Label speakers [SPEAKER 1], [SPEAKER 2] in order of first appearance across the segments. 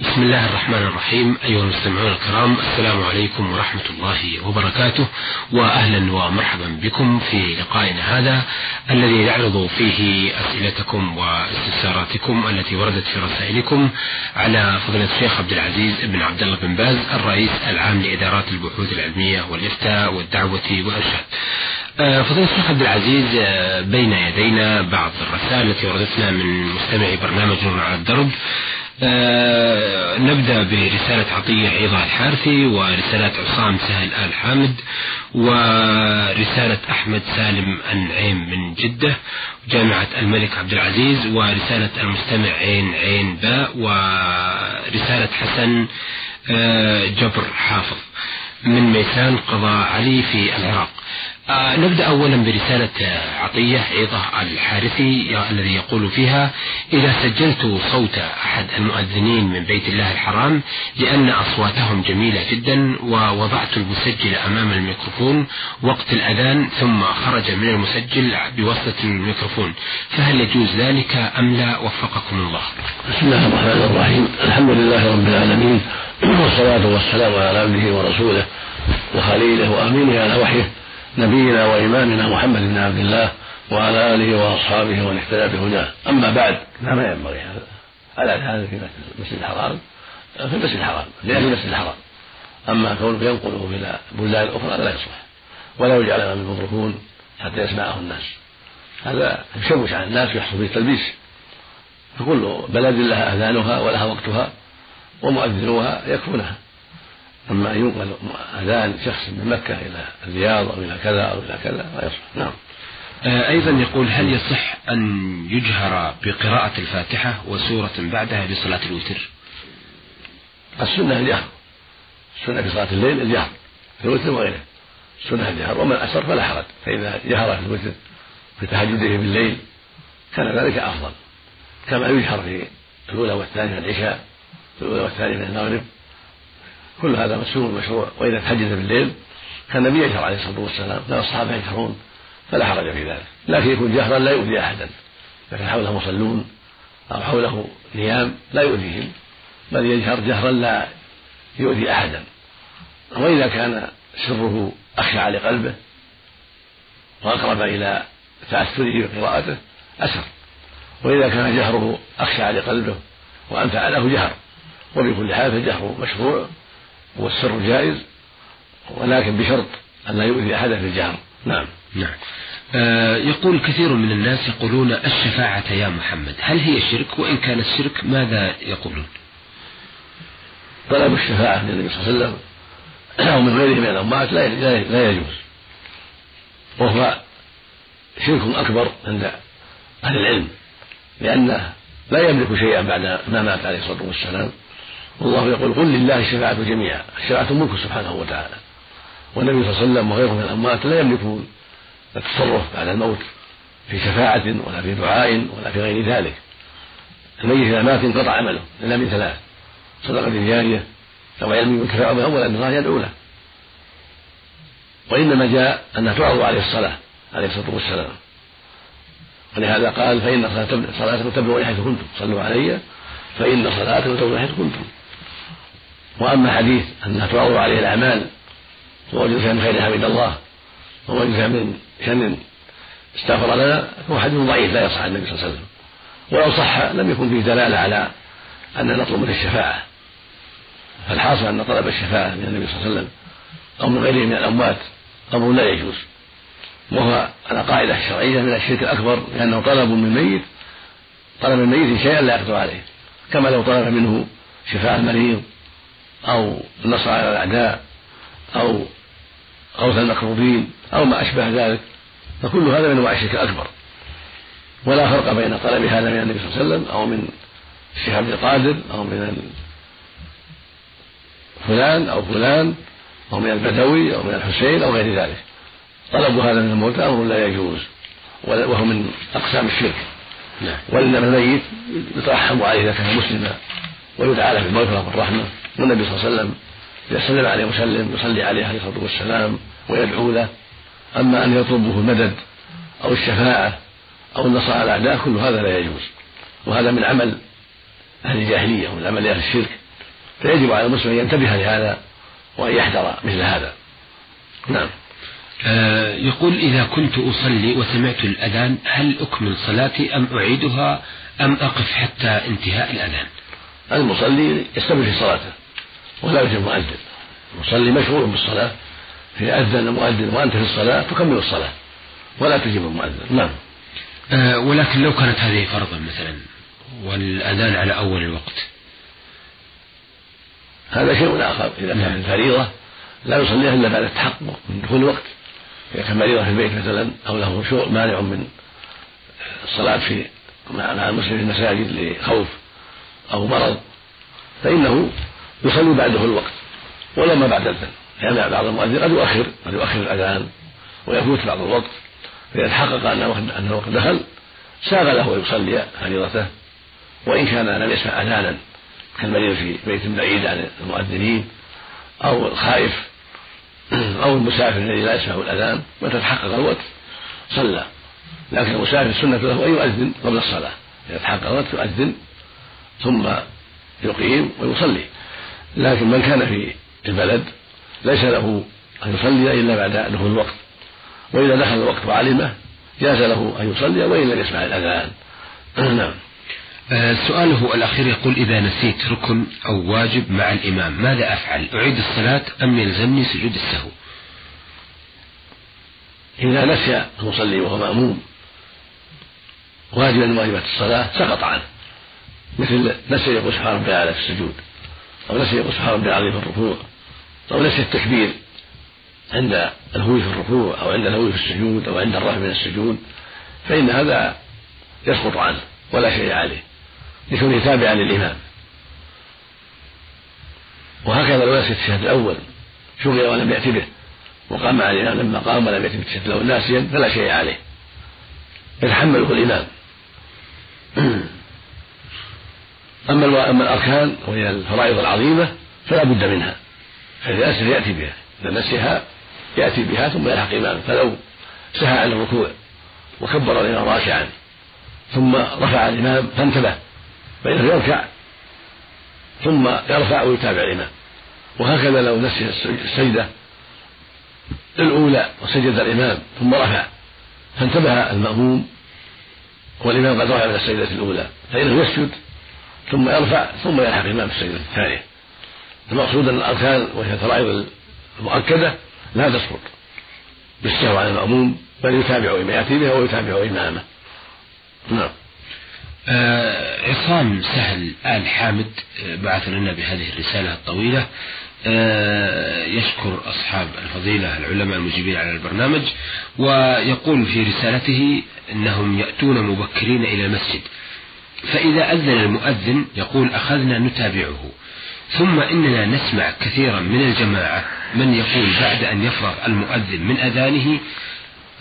[SPEAKER 1] بسم الله الرحمن الرحيم أيها المستمعون الكرام السلام عليكم ورحمة الله وبركاته وأهلا ومرحبا بكم في لقائنا هذا الذي نعرض فيه أسئلتكم واستفساراتكم التي وردت في رسائلكم على فضيلة الشيخ عبد العزيز بن عبد الله بن باز الرئيس العام لإدارات البحوث العلمية والإفتاء والدعوة والإرشاد. آه، فضيلة الشيخ عبد العزيز آه، بين يدينا بعض الرسائل التي وردتنا من مستمعي برنامج نور على الدرب آه نبدأ برسالة عطية عيضة الحارثي ورسالة عصام سهل آل حامد ورسالة أحمد سالم النعيم من جدة جامعة الملك عبد العزيز ورسالة المستمع عين عين باء ورسالة حسن آه جبر حافظ. من ميسان قضاء علي في العراق. آه نبدأ أولا برسالة عطية عيضة الحارثي الذي يقول فيها إذا سجلت صوت أحد المؤذنين من بيت الله الحرام لأن أصواتهم جميلة جدا ووضعت المسجل أمام الميكروفون وقت الأذان ثم خرج من المسجل بواسطة الميكروفون فهل يجوز ذلك أم لا؟ وفقكم الله.
[SPEAKER 2] بسم الله الرحمن الرحيم. الحمد لله رب العالمين والصلاة والسلام على عبده ورسوله وخليله وأمينه على وحيه. نبينا وإمامنا محمد بن عبد الله وعلى آله وأصحابه ومن اهتدى بهداه. أما بعد فما ينبغي هذا. هذا في المسجد الحرام. في المسجد الحرام لأهل المسجد الحرام. أما كونه ينقله إلى بلدان أخرى لا يصلح. ولا يجعل أمام الميكروفون حتى يسمعه الناس. هذا يشوش على الناس ويحصل فيه التلبيس فكل بلد لها أذانها ولها وقتها ومؤذنوها يكفونها. أما أن ينقل أذان شخص من مكة إلى الرياض أو إلى كذا أو إلى كذا لا يصح. نعم.
[SPEAKER 1] آه أيضا يقول هل يصح أن يجهر بقراءة الفاتحة وسورة بعدها لصلاة الوتر؟
[SPEAKER 2] السنة الجهر. السنة في صلاة الليل الجهر في الوتر وغيره. السنة الجهر. ومن أسر فلا حرج فإذا جهر في الوتر في تهجده بالليل كان ذلك أفضل. كما يجهر في الأولى والثانية من العشاء في الأولى والثانية من المغرب. كل هذا مسنون مشروع. وإذا تهجد بالليل كان النبي يجهر عليه الصلاة والسلام كان الصحابة يجهرون فلا حرج في ذلك. لكن يكون جهرا لا يؤذي أحدا. لكن حوله مصلون أو حوله نيام لا يؤذيهم بل يجهر جهرا لا يؤذي أحدا. وإذا كان سره اخشع لقلبه وأقرب إلى تأثره بقراءته أسر. وإذا كان جهره اخشع لقلبه وأنفع له جهر. وبكل حال فالجهر مشروع. والسر جائز ولكن بشرط أن لا يؤذي أحدا في الجهر. نعم.
[SPEAKER 1] نعم. آه يقول كثير من الناس يقولون الشفاعة يا محمد هل هي شرك؟ وإن كان الشرك ماذا يقولون؟
[SPEAKER 2] طلب الشفاعة من النبي صلى الله عليه وسلم أو من غيره من الأموات لا لا يجوز. وهو شرك أكبر عند أهل العلم لأنه لا يملك شيئا بعد ما مات عليه الصلاة والسلام. والله يقول قل لله الشفاعة جميعا الشفاعة ملك سبحانه وتعالى. والنبي صلى الله عليه وسلم وغيره من الأموات لا يملكون التصرف بعد الموت في شفاعة ولا في دعاء ولا في غير ذلك. الميت إذا مات انقطع عمله إلا من ثلاث. صدقة جارية أو علم ينتفع به أولا الله يدعو له وإنما جاء أنها تعرض عليه الصلاة عليه الصلاة والسلام. ولهذا قال فإن صلاتكم تبلغ حيث كنتم صلوا علي فإن صلاتكم تبلغ حيث كنتم. وأما حديث انها تعرض عليه الأعمال ووجد فيها من خير حمد الله ووجد فيها من شر استغفر لنا فهو حديث ضعيف لا يصح عن النبي صلى الله عليه وسلم. ولو صح لم يكن فيه دلالة على أن نطلب منه الشفاعة. فالحاصل أن طلب الشفاعة من النبي صلى الله عليه وسلم أو من غيره من الأموات أمر لا يجوز. وهو على قاعدة شرعيه من الشرك الأكبر لأنه طلب من الميت طلب من الميت شيئا لا يقدر عليه. كما لو طلب منه شفاء المريض أو النصر على الأعداء أو غوث المكروبين أو ما أشبه ذلك فكل هذا من أنواع الشرك الأكبر. ولا فرق بين طلب هذا من النبي صلى الله عليه وسلم أو من الشيخ عبد القادر أو من فلان أو فلان أو من البدوي أو من الحسين أو غير ذلك. طلب هذا من الموتى أمر لا يجوز وهو من أقسام الشرك. نعم. وإنما الميت يترحم عليه إذا كان مسلما ويدعى له بالمغفرة والرحمة. والنبي صلى الله عليه وسلم إذا سلم عليه مسلم يصلي عليه عليه الصلاة والسلام ويدعو له. أما أن يطلبه المدد أو الشفاعة أو النصر على الأعداء كل هذا لا يجوز. وهذا من عمل أهل الجاهلية ومن عمل أهل الشرك. فيجب على المسلم أن ينتبه لهذا وأن يحذر مثل هذا. نعم.
[SPEAKER 1] آه يقول إذا كنت أصلي وسمعت الأذان هل أكمل صلاتي أم أعيدها أم أقف حتى انتهاء الأذان؟
[SPEAKER 2] المصلي يستمر في صلاته. ولا يجب المؤذن. المصلي مشغول بالصلاة. في أذن المؤذن وأنت في الصلاة تكمل الصلاة. ولا تجيب المؤذن. نعم.
[SPEAKER 1] آه ولكن لو كانت هذه فرضا مثلا والأذان على أول الوقت.
[SPEAKER 2] هذا شيء آخر. إذا كان الفريضة لا يصليها إلا بعد التحقق من دخول الوقت. إذا كان مريضا في البيت مثلا أو له شغل مانع من الصلاة في مع المسلم في المساجد لخوف أو مرض فإنه يصلي بعد دخول الوقت ولا ما بعد الأذان لأن بعض المؤذن قد يؤخر قد يؤخر الأذان ويفوت بعض الوقت. فإذا تحقق أن أن الوقت دخل ساغ له ويصلي فريضته وإن كان لم يسمع أذانا كالمريض في بيت بعيد عن المؤذنين أو الخائف أو المسافر الذي لا يسمع الأذان متى تحقق الوقت؟ صلى. لكن المسافر السنة له أن يؤذن قبل الصلاة. إذا تحقق الوقت يؤذن ثم يقيم ويصلي. لكن من كان في البلد ليس له أن يصلي إلا بعد دخول الوقت. وإذا دخل الوقت وعلمه جاز له أن يصلي وإن لم يسمع الأذان. نعم.
[SPEAKER 1] آه، سؤاله الأخير يقول إذا نسيت ركن أو واجب مع الإمام ماذا أفعل؟ أعيد الصلاة أم يلزمني سجود السهو؟
[SPEAKER 2] إذا نسي المصلي وهو مأموم واجبا من واجبات الصلاة سقط عنه مثل نسي يقول سبحان ربي الأعلى في السجود. أو نسي سبحان ربي العظيم في الركوع أو نسي التكبير عند الهوي في الركوع أو عند الهوي في السجود أو عند الرفع من السجود فإن هذا يسقط عنه ولا شيء عليه لكونه تابعا للإمام. وهكذا لو نسي التشهد الأول شغل ولم يأتي به وقام مع الإمام لما قام ولم يأتي بالتشهد الأول ناسيا فلا شيء عليه. يتحمله الإمام أما أما الأركان وهي الفرائض العظيمة فلا بد منها نسي يأتي بها إذا نسيها يأتي بها ثم يلحق إمامه فلو سهى عن الركوع وكبر الإمام راكعا ثم رفع الإمام فانتبه فإنه يركع ثم يرفع ويتابع الإمام وهكذا لو نسي السجدة الأولى وسجد الإمام ثم رفع فانتبه المأموم والإمام قد رفع من السجدة الأولى فإنه يسجد ثم يرفع ثم يلحق الإمام السجدة الثانية المقصود أن الأركان وهي الفرائض المؤكدة لا تسقط بالسهو على المأموم بل يتابع ما يأتي بها ويتابع إمامه. نعم.
[SPEAKER 1] آه عصام سهل آل حامد آه، بعث لنا بهذه الرسالة الطويلة. آه يشكر أصحاب الفضيلة العلماء المجيبين على البرنامج ويقول في رسالته أنهم يأتون مبكرين إلى المسجد. فإذا أذن المؤذن يقول أخذنا نتابعه ثم إننا نسمع كثيرا من الجماعة من يقول بعد أن يفرغ المؤذن من أذانه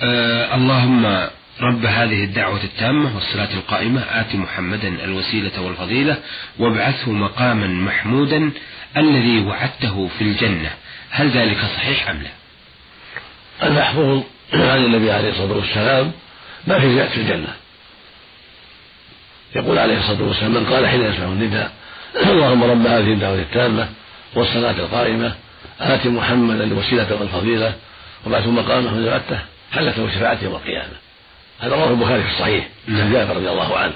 [SPEAKER 1] آه اللهم رب هذه الدعوة التامة والصلاة القائمة آت محمدا الوسيلة والفضيلة وابعثه مقاما محمودا الذي وعدته في الجنة. هل ذلك صحيح أم لا؟
[SPEAKER 2] المحفوظ عن النبي عليه الصلاة والسلام ما في زيادة في الجنة. يقول عليه الصلاة والسلام من قال حين يسمع النداء اللهم رب هذه الدعوة التامة والصلاة القائمة آت محمدا الوسيلة والفضيلة وبعثه مقامه من وعدته حلت له شفاعته يوم القيامة. هذا رواه البخاري في الصحيح عن جابر رضي الله عنه.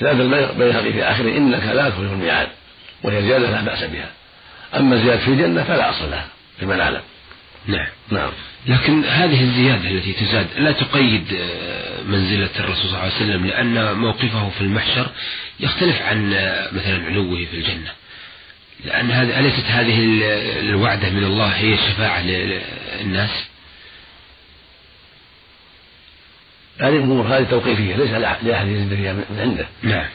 [SPEAKER 2] زاد البيهقي في آخره إنك لا تخلف الميعاد وهي زيادة لا بأس بها أما زيادة في الجنة فلا أصل لها فيما نعلم.
[SPEAKER 1] نعم. نعم. لكن هذه الزيادة التي تزاد لا تقيد آه، منزلة الرسول صلى الله عليه وسلم لأن موقفه في المحشر يختلف عن آه، مثلا علوه في الجنة. لأن هذه أليست هذه الوعدة من الله هي الشفاعة للناس؟
[SPEAKER 2] هذه الأمور هذه توقيفية ليس لأحد يزيد فيها من عنده.
[SPEAKER 1] نعم.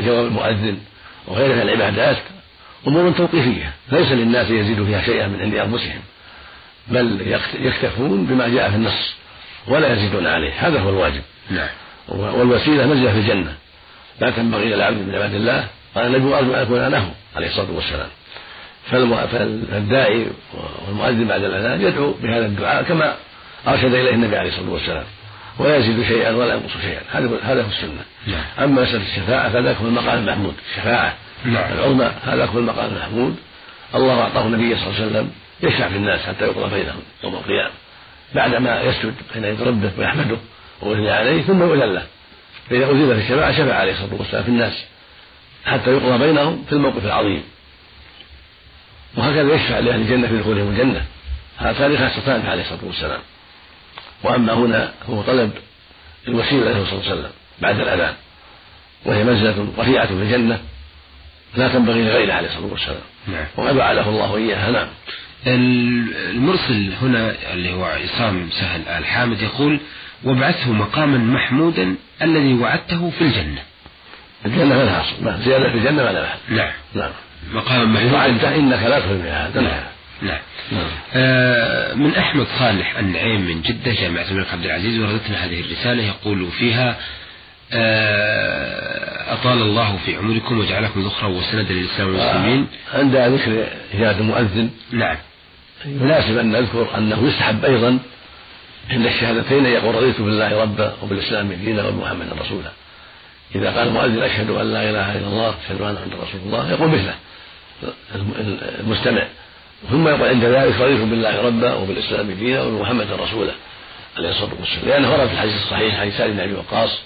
[SPEAKER 2] جواب المؤذن وغيرها من العبادات أمور توقيفية ليس للناس يزيد فيها شيئا من عند أنفسهم. بل يكتفون بما جاء في النص ولا يزيدون عليه. هذا هو الواجب.
[SPEAKER 1] نعم.
[SPEAKER 2] والوسيلة منزله في الجنة. لا تنبغي إلى عبد من عباد الله قال النبي ارجو ان اكون له عليه الصلاة والسلام. فالداعي والمؤذن بعد الأذان يدعو بهذا الدعاء كما أرشد إليه النبي عليه الصلاة والسلام. ولا يزيد شيئا ولا ينقص شيئا. هذا هذا هو السنة.
[SPEAKER 1] نعم.
[SPEAKER 2] أما مسألة الشفاعة فذاك هو المقام المحمود. الشفاعه
[SPEAKER 1] نعم.
[SPEAKER 2] العظمى هذا هو المقام المحمود. الله أعطاه النبي صلى الله عليه وسلم يشفع في الناس حتى يقضى بينهم يوم القيامة بعدما يسجد يد ربه ويحمده ويثني عليه ثم يؤذن له. فإذا أذن في الشفاعة شفع عليه الصلاة والسلام في الناس حتى يقضى بينهم في الموقف العظيم. وهكذا يشفع لأهل الجنة في دخولهم الجنة. هاتان خاصتان عليه الصلاة والسلام. وأما هنا هو طلب الوسيلة له صلى الله عليه وسلم بعد الأذان. وهي منزلة رفيعة في الجنة لا تنبغي لغيره عليه الصلاة والسلام.
[SPEAKER 1] نعم.
[SPEAKER 2] وما فعله الله إياها نعم.
[SPEAKER 1] المرسل هنا اللي هو عصام سهل آل حامد يقول وابعثه مقاما محمودا الذي وعدته في الجنة.
[SPEAKER 2] الجنة ما لها أصل. زيادة في الجنة ما لها
[SPEAKER 1] نعم.
[SPEAKER 2] نعم.
[SPEAKER 1] مقاما محمودا.
[SPEAKER 2] إنك لا الميعاد
[SPEAKER 1] نعم.
[SPEAKER 2] نعم
[SPEAKER 1] نعم.
[SPEAKER 2] نعم.
[SPEAKER 1] آه، من أحمد صالح النعيم من جدة جامعة الملك عبد العزيز وردتنا هذه الرسالة يقول فيها آه، أطال الله في عمركم وجعلكم ذخرا وسندا للإسلام والمسلمين.
[SPEAKER 2] عند ذكر إجابة المؤذن.
[SPEAKER 1] نعم.
[SPEAKER 2] يناسب أن نذكر أنه يستحب أيضا عند الشهادتين يقول رضيت بالله ربا وبالإسلام دينا وبمحمد رسولا. إذا قال المؤذن أشهد أن لا إله إلا الله أشهد أن محمدا رسول الله يقول مثله المستمع. ثم يقول عند ذلك رضيت بالله ربا وبالإسلام دينا وبمحمد رسولا عليه الصلاة والسلام. لأنه ورد في الحديث الصحيح حديث سعد بن أبي وقاص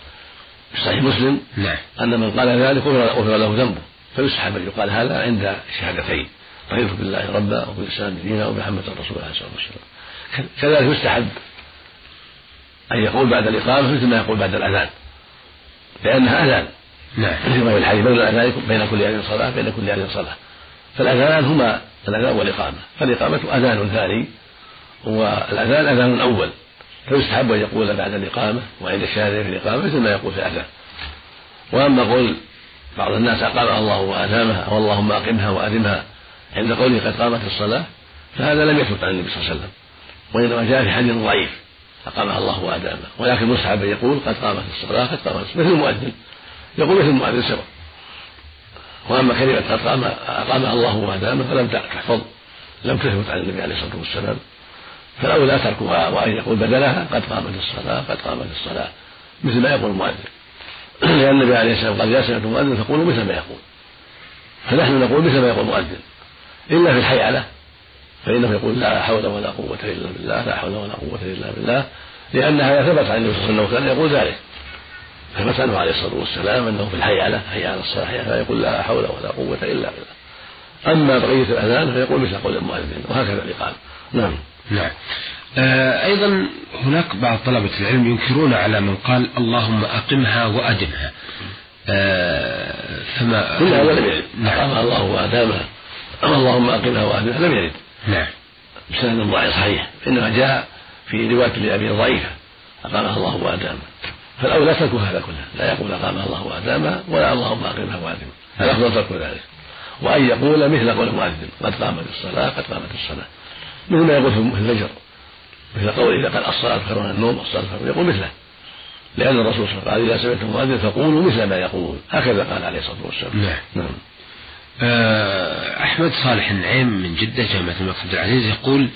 [SPEAKER 2] في صحيح مسلم
[SPEAKER 1] نعم.
[SPEAKER 2] أن من قال ذلك غفر له ذنبه. فيستحب أن يقال هذا عند الشهادتين. رضيت بالله ربا وبالإسلام دينا وبمحمد رسول الله صلى الله عليه وسلم. كذلك يستحب أن يقول بعد الإقامة مثل ما يقول بعد الأذان. لأنها أذان.
[SPEAKER 1] نعم.
[SPEAKER 2] مثل ما في الحديث بين الأذان بين كل أذان صلاة بين كل أذان صلاة. فالأذان هما الأذان والإقامة. فالإقامة أذان ثاني والأذان أذان أول. فيستحب أن يقول بعد الإقامة وعند الشهادة في الإقامة مثل ما يقول في الأذان وأما قول بعض الناس أقامها الله وأدامها أو اللهم أقمها وأدمها عند قوله قد قامت الصلاة فهذا لم يثبت عن النبي صلى الله عليه وسلم. وإنما جاء في حديث ضعيف أقامها الله وأدامها ولكن أن يقول قد قامت الصلاة قد قامت الصلاة مثل المؤذن. يقول مثل المؤذن سواء. وأما كلمة قد قام أقامها الله وادامها فلم تحفظ لم تثبت عن النبي عليه الصلاة والسلام. فالاولى تركها وأن يقول بدلها قد قامت الصلاه قد قامت الصلاه مثل ما يقول المؤذن. لأن النبي عليه الصلاة والسلام قال إذا سمعتم المؤذن فقولوا مثل ما يقول. فنحن نقول مثل ما يقول المؤذن. إلا في الحيعله فإنه يقول لا حول ولا قوة إلا بالله لا حول ولا قوة إلا بالله لأن هذا ثبت عن النبي صلى الله عليه وسلم يقول ذلك. ثبت عنه عليه الصلاة والسلام أنه في الحيعله حي على الصلاة فيقول لا حول ولا قوة إلا بالله. أما بقية الأذان فيقول مثل قول المؤذن وهكذا الإقامة. نعم.
[SPEAKER 1] نعم. آه، أيضا هناك بعض طلبة العلم ينكرون على من قال اللهم أقمها وأدمها. آه، فما
[SPEAKER 2] كل هذا لم يرد.
[SPEAKER 1] نعم.
[SPEAKER 2] اقامها الله وأدامها. أما اللهم أقمها وأدمها لم يرد.
[SPEAKER 1] نعم.
[SPEAKER 2] بسند ضعيف صحيح. إنما جاء في رواية لأبي ضعيفه اقامها الله وأدامها. فالأولى ترك هذا كله. لا يقول اقامها الله وأدامها ولا اللهم أقمها وأدمها. الافضل ترك ذلك. وأن يقول مثل قول المؤذن. قد قامت الصلاة قد قامت الصلاة. مثل ما يقول في الفجر مثل قوله إذا قال الصلاة خير من النوم الصلاة خير يقول مثله. لأن الرسول صلى الله عليه وسلم قال إذا سمعتم المؤذن فقولوا مثل ما يقول هكذا قال عليه الصلاة والسلام.
[SPEAKER 1] نعم.
[SPEAKER 2] نعم.
[SPEAKER 1] آه، أحمد صالح النعيم من جدة جامعة الملك عبد العزيز يقول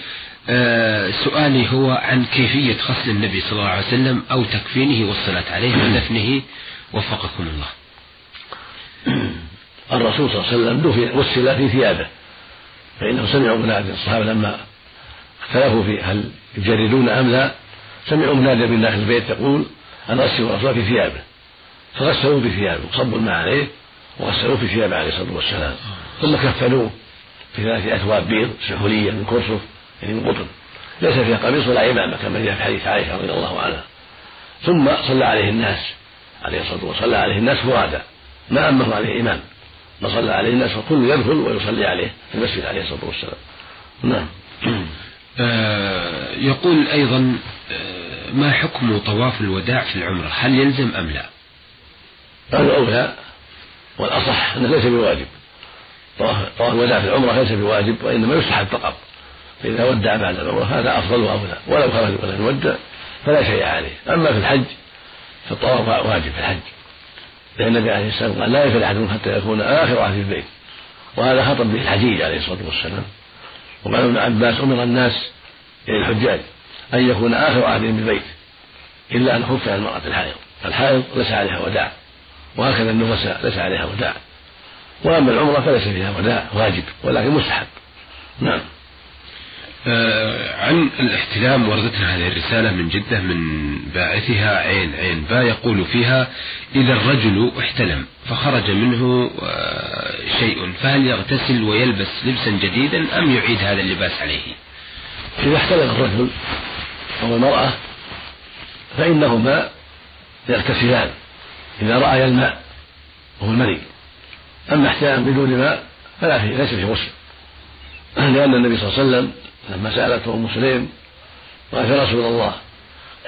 [SPEAKER 1] آه، سؤالي هو عن كيفية غسل النبي صلى الله عليه وسلم أو تكفينه والصلاة عليه ودفنه. وفقكم الله.
[SPEAKER 2] الرسول صلى الله عليه وسلم دفن غسل في ثيابه فإنه سمعوا منادي الصحابة لما اختلفوا في هل يجردون أم لا؟ سمعوا منادي من داخل البيت يقول أن غسلوا الرسول في ثيابه. فغسلوه بثيابه وصبوا الماء عليه وغسلوه في ثيابه عليه الصلاة والسلام. ثم كفنوه في ثلاثة أثواب بيض سحولية من كرسف يعني من قطن ليس فيها قميص ولا عمامة كما جاء في حديث عائشة رضي الله عنها. ثم صلى عليه الناس عليه الصلاة والسلام صلى عليه الناس فرادا ما أمه عليه إمام فصلى عليه الناس فكل يدخل ويصلي عليه في المسجد عليه الصلاة والسلام. نعم.
[SPEAKER 1] يقول أيضا آه، ما حكم طواف الوداع في العمرة؟ هل يلزم أم لا؟
[SPEAKER 2] الأولى والأصح أنه ليس بواجب. طواف الوداع في العمرة ليس بواجب وإنما يستحب فقط فإذا ودع بعد العمرة هذا أفضل وأولى. ولو خرج ولم يودع فلا شيء عليه. أما في الحج فالطواف واجب في الحج. لأن النبي عليه السلام قال لا يفعل أحدكم حتى يكون آخر عهد البيت. وهذا خطب به الحجيج عليه الصلاة والسلام. وقال ابن عباس أمر الناس إلى الحجاج أن يكون آخر عهدهم بالبيت إلا أن خف عن المرأة الحائض. الحائض ليس عليها وداع وهكذا النفساء ليس عليها وداع. وأما العمرة فليس فيها وداع واجب ولكن مستحب. نعم.
[SPEAKER 1] عن الاحتلام وردتنا هذه الرسالة من جدة من باعثها عين عين با يقول فيها إذا الرجل احتلم فخرج منه آه شيء فهل يغتسل ويلبس لبسا جديدا أم يعيد هذا اللباس عليه؟
[SPEAKER 2] إذا احتلم الرجل أو المرأة فإنهما يغتسلان إذا رأيا الماء وهو المني أما احتلام بدون ماء فلا فيه ليس فيه غسل. لأن النبي صلى الله عليه وسلم لما سألته أم سليم قالت يا رسول الله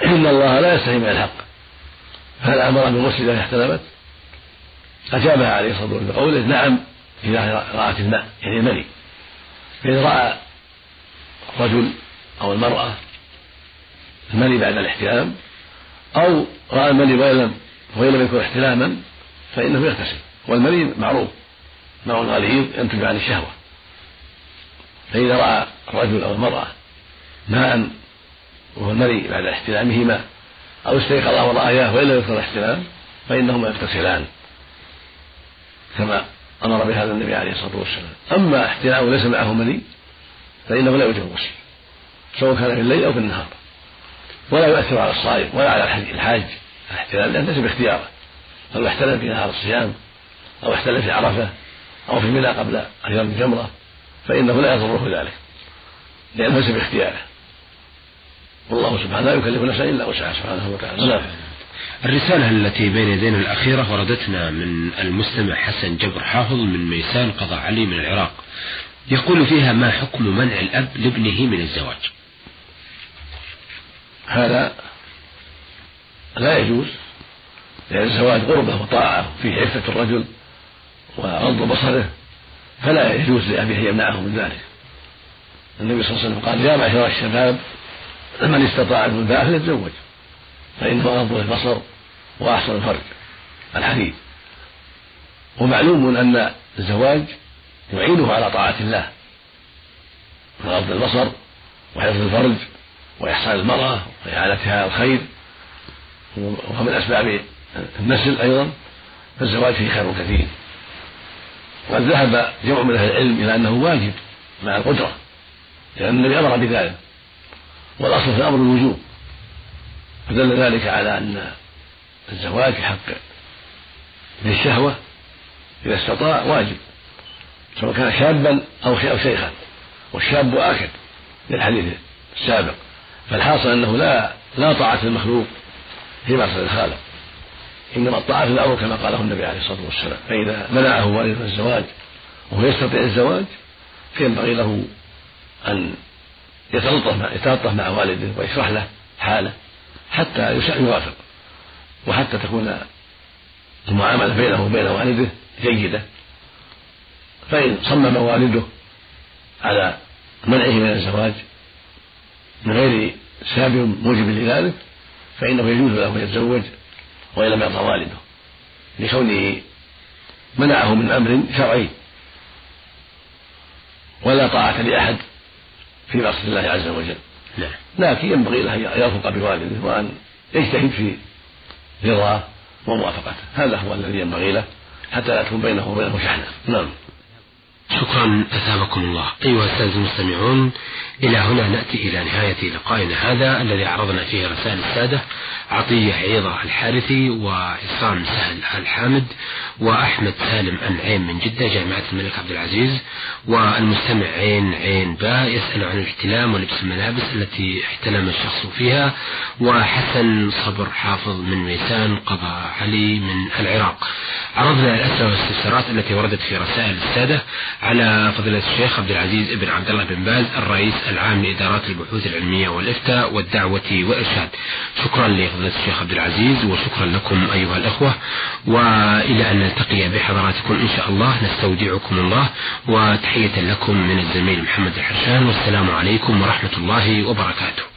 [SPEAKER 2] إن الله لا يستحي من الحق. هل أمر بالغسل إذا احتلمت؟ أجابها عليه الصلاة والسلام بقوله نعم إذا رأت الماء يعني المني فإذا رأى الرجل أو المرأة المني بعد الاحتلام أو رأى المني وإن لم وإن لم يكن احتلاما فإنه يغتسل. والمني معروف ماء غليظ ينتج عن الشهوة. فإذا رأى الرجل أو المرأة ماء وهو المني بعد احتلامهما أو استيقظ ورآياه وإن لم يكن الاحتلام فإنهما يغتسلان كما أمر بهذا النبي عليه الصلاة والسلام. أما احتلام ليس معه مني فإنه لا يوجب الغسل سواء كان في الليل أو في النهار. ولا يؤثر على الصائم ولا على الحاج. الاحتلال لأنه ليس باختياره. فلو احتلم في نهار الصيام أو احتلم في عرفة أو في منى قبل أن يرمي الجمرة فإنه لا يضره ذلك لأنه ليس باختياره. والله سبحانه لا يكلف نفسا إلا وسعها سبحانه وتعالى. نعم.
[SPEAKER 1] الرسالة التي بين يدينا الأخيرة وردتنا من المستمع حسن جبر حافظ من ميسان قضاء علي من العراق. يقول فيها ما حكم منع الأب لابنه من الزواج؟
[SPEAKER 2] هذا لا يجوز لأن الزواج قربة وطاعة فيه عفة الرجل وغض بصره. فلا يجوز لأبيه أن يمنعه من ذلك. النبي صلى الله عليه وسلم قال يا معشر الشباب من استطاع الباء فليتزوج فإنه أغض البصر وأحسن الفرج. الحديث. ومعلوم أن الزواج يعينه على طاعة الله غض البصر وحفظ الفرج وإحسان المرأة وإعانتها الخير. وهو من أسباب النسل أيضا فالزواج فيه خير كثير. وقد ذهب جمع من أهل العلم إلى أنه واجب مع القدرة لأن النبي أمر بذلك والأصل في الأمر الوجوب فدل ذلك على أن الزواج حق للشهوة إذا استطاع واجب سواء كان شابا أو شيخا والشاب آكد للحديث السابق فالحاصل أنه لا لا طاعة المخلوق في معصية الخالق. إنما الطاعة في الأمر كما قاله النبي عليه الصلاة والسلام. فإذا منعه والده الزواج وهو يستطيع الزواج فينبغي له أن يتلطف يتلطف مع والده ويشرح له حاله حتى يوافق. وحتى تكون المعاملة بينه وبين والده جيدة. فإن صمم والده على منعه من الزواج من غير سبب موجب لذلك فإنه يجوز له أن يتزوج وإن لم يرضى والده لكونه منعه من أمر شرعي ولا طاعة لأحد في معصية الله عز وجل. نعم. لكن ينبغي له أن يرفق بوالده وأن يجتهد في رضاه وموافقته. هذا هو الذي ينبغي له حتى لا تكون بينه وبينه شحنة. نعم.
[SPEAKER 1] شكرا أثابكم الله. أيها السادة المستمعون إلى هنا نأتي إلى نهاية لقائنا هذا الذي عرضنا فيه رسائل السادة عطية عيضة الحارثي وعصام سهل الحامد وأحمد سالم النعيم من جدة جامعة الملك عبد العزيز والمستمع عين عين با يسأل عن الاحتلام ولبس الملابس التي احتلم الشخص فيها وحسن صبر حافظ من ميسان قضاء علي من العراق. عرضنا الأسئلة والاستفسارات التي وردت في رسائل السادة. على فضيلة الشيخ عبد العزيز بن عبد الله بن باز الرئيس العام لإدارات البحوث العلمية والإفتاء والدعوة والإرشاد. شكرا لفضيلة الشيخ عبد العزيز وشكرا لكم أيها الأخوة. وإلى أن نلتقي بحضراتكم إن شاء الله نستودعكم الله. وتحية لكم من الزميل محمد الحرشان. والسلام عليكم ورحمة الله وبركاته.